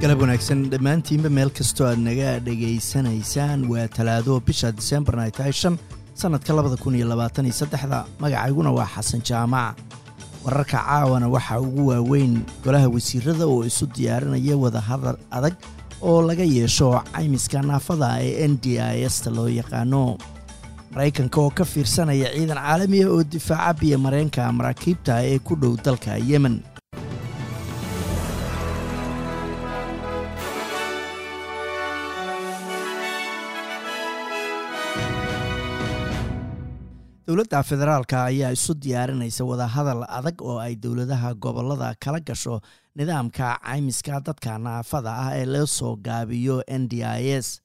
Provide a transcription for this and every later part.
galab wanaagsan. Dhammaantiinba meel kastoo aad naga dhegaysanaysaan waa talaado bisha disembarna ay tahay shan sannadka labada kun iyo labaatan iyo saddexda. Magacayguna waa xasan jaamac. Wararka caawana waxaa ugu waaweyn golaha wasiirada oo isu diyaarinaya wadahadal adag oo laga yeesho caymiska naafada ee n d i sta loo yaqaano. Maraykanka oo ka fiirsanaya ciidan caalamiya oo difaaca biyo mareenka maraakiibta ee ku dhow dalka yemen dowladda federaalka ayaa isu diyaarinaysa wadahadal adag oo ay dowladaha gobollada kala gasho nidaamka caymiska dadka naafada ah ee loo soo gaabiyo n d i s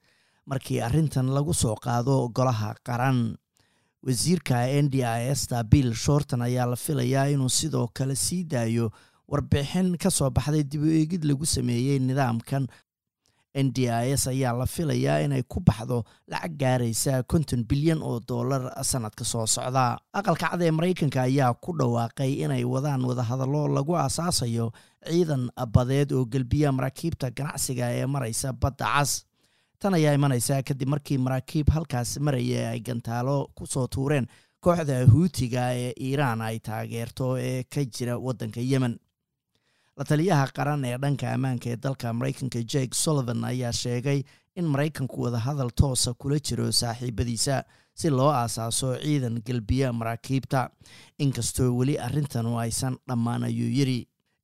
markii arrintan lagu soo qaado golaha qaran. Wasiirka n d i s ta bill shorton ayaa la filayaa inuu sidoo kale sii daayo warbixin ka soo baxday dib u eegid lagu sameeyey nidaamkan n d i s ayaa la filayaa inay ku baxdo lacag gaaraysa konton bilyan oo dollar sannadka soo socda. Aqalka cad ee maraykanka ayaa ku dhawaaqay inay wadaan wadahadallo lagu aasaasayo ciidan badeed oo gelbiya maraakiibta ganacsiga ee maraysa badda cas. Tan ayaa imanaysa kadib markii maraakiib halkaas maraya ay gantaalo ku soo tuureen kooxda huutiga ee iiraan ay taageerto ee ka jira waddanka yemen la taliyaha qaran ee dhanka ammaanka ee dalka maraykanka jake sullivan ayaa sheegay in maraykanku wadahadal toosa kula jiro saaxiibadiisa si loo aasaaso ciidan gelbiya maraakiibta. Inkastoo weli arrintanu aysan dhammaan ayuu yiri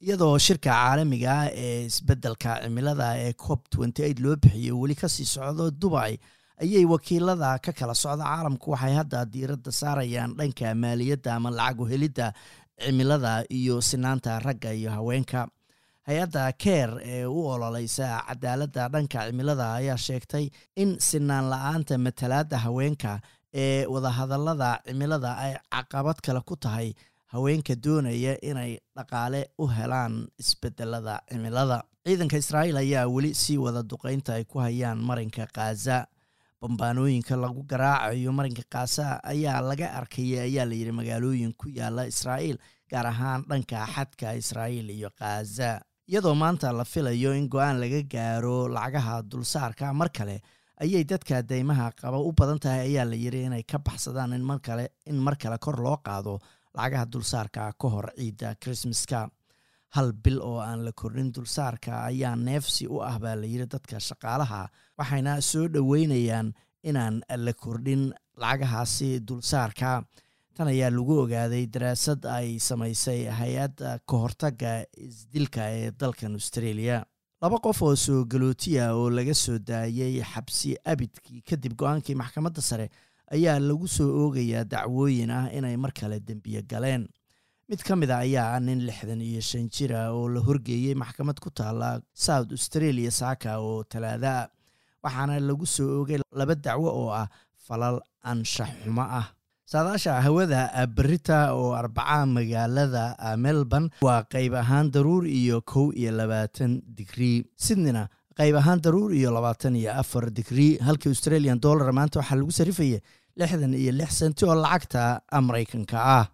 iyadoo shirka caalamiga ah ee isbeddelka cimilada ee cob loo bixiyo weli ka sii socdo dubai ayay wakiilada ka kala socda caalamku waxay hadda diiradda saarayaan dhanka maaliyadda ama lacag uhelidda cimilada iyo sinaanta ragga iyo haweenka. Hay'adda keer ee u ololeysa cadaaladda dhanka cimilada ayaa sheegtay in sinaan la'aanta matalaadda haweenka ee wadahadallada cimilada ay caqabad kale ku tahay haweenka doonaya inay dhaqaale u helaan isbedelada cimilada. Ciidanka israa'iil ayaa weli sii wada duqeynta ay ku hayaan marinka khaza bambaanooyinka lagu garaacayo marinka khaza ayaa laga arkayay ayaa layidhi magaalooyin ku yaalla israa'iil gaar ahaan dhanka xadka israa'iil iyo khaza iyadoo maanta la filayo in go'aan laga gaaro lacagaha dulsaarka mar kale ayay dadka deymaha qaba u badan tahay ayaa la yidhi inay ka baxsadaan in mar kale in mar kale kor loo qaado lacagaha dulsaarka ka hor ciidda krismaska hal bil oo aan la kordhin dulsaarka ayaa neefsi u ah baa layidhi dadka shaqaalaha waxayna soo dhoweynayaan inaan la kordhin lacagahaasi dulsaarka. Tan ayaa lagu ogaaday daraasad ay samaysay hay'adda ka hortagga isdilka ee dalkan australia. Laba qof oo soo galootiya oo laga soo daayay xabsi abidkii kadib go'aankii maxkamadda sare ayaa lagu soo oogayaa dacwooyin ah inay mar kale dembiye galeen mid ka mid a ayaa ah nin lixdan iyo shan jira oo la horgeeyey maxkamad ku taala south australia saaka oo talaada waxaana lagu soo oogay laba dacwo oo ah falal anshax xumo ah. Saadaasha hawada berita oo arbaca magaalada melbourne waa qayb ahaan daruur iyo kow iyo labaatan digrii sydneyna qayb ahaan daruur iyo labaatan iyo afar digrii halkii australian dollar maanta waxaa lagu sarifaya lixdan iyo lix senti oo lacagta maraykanka ah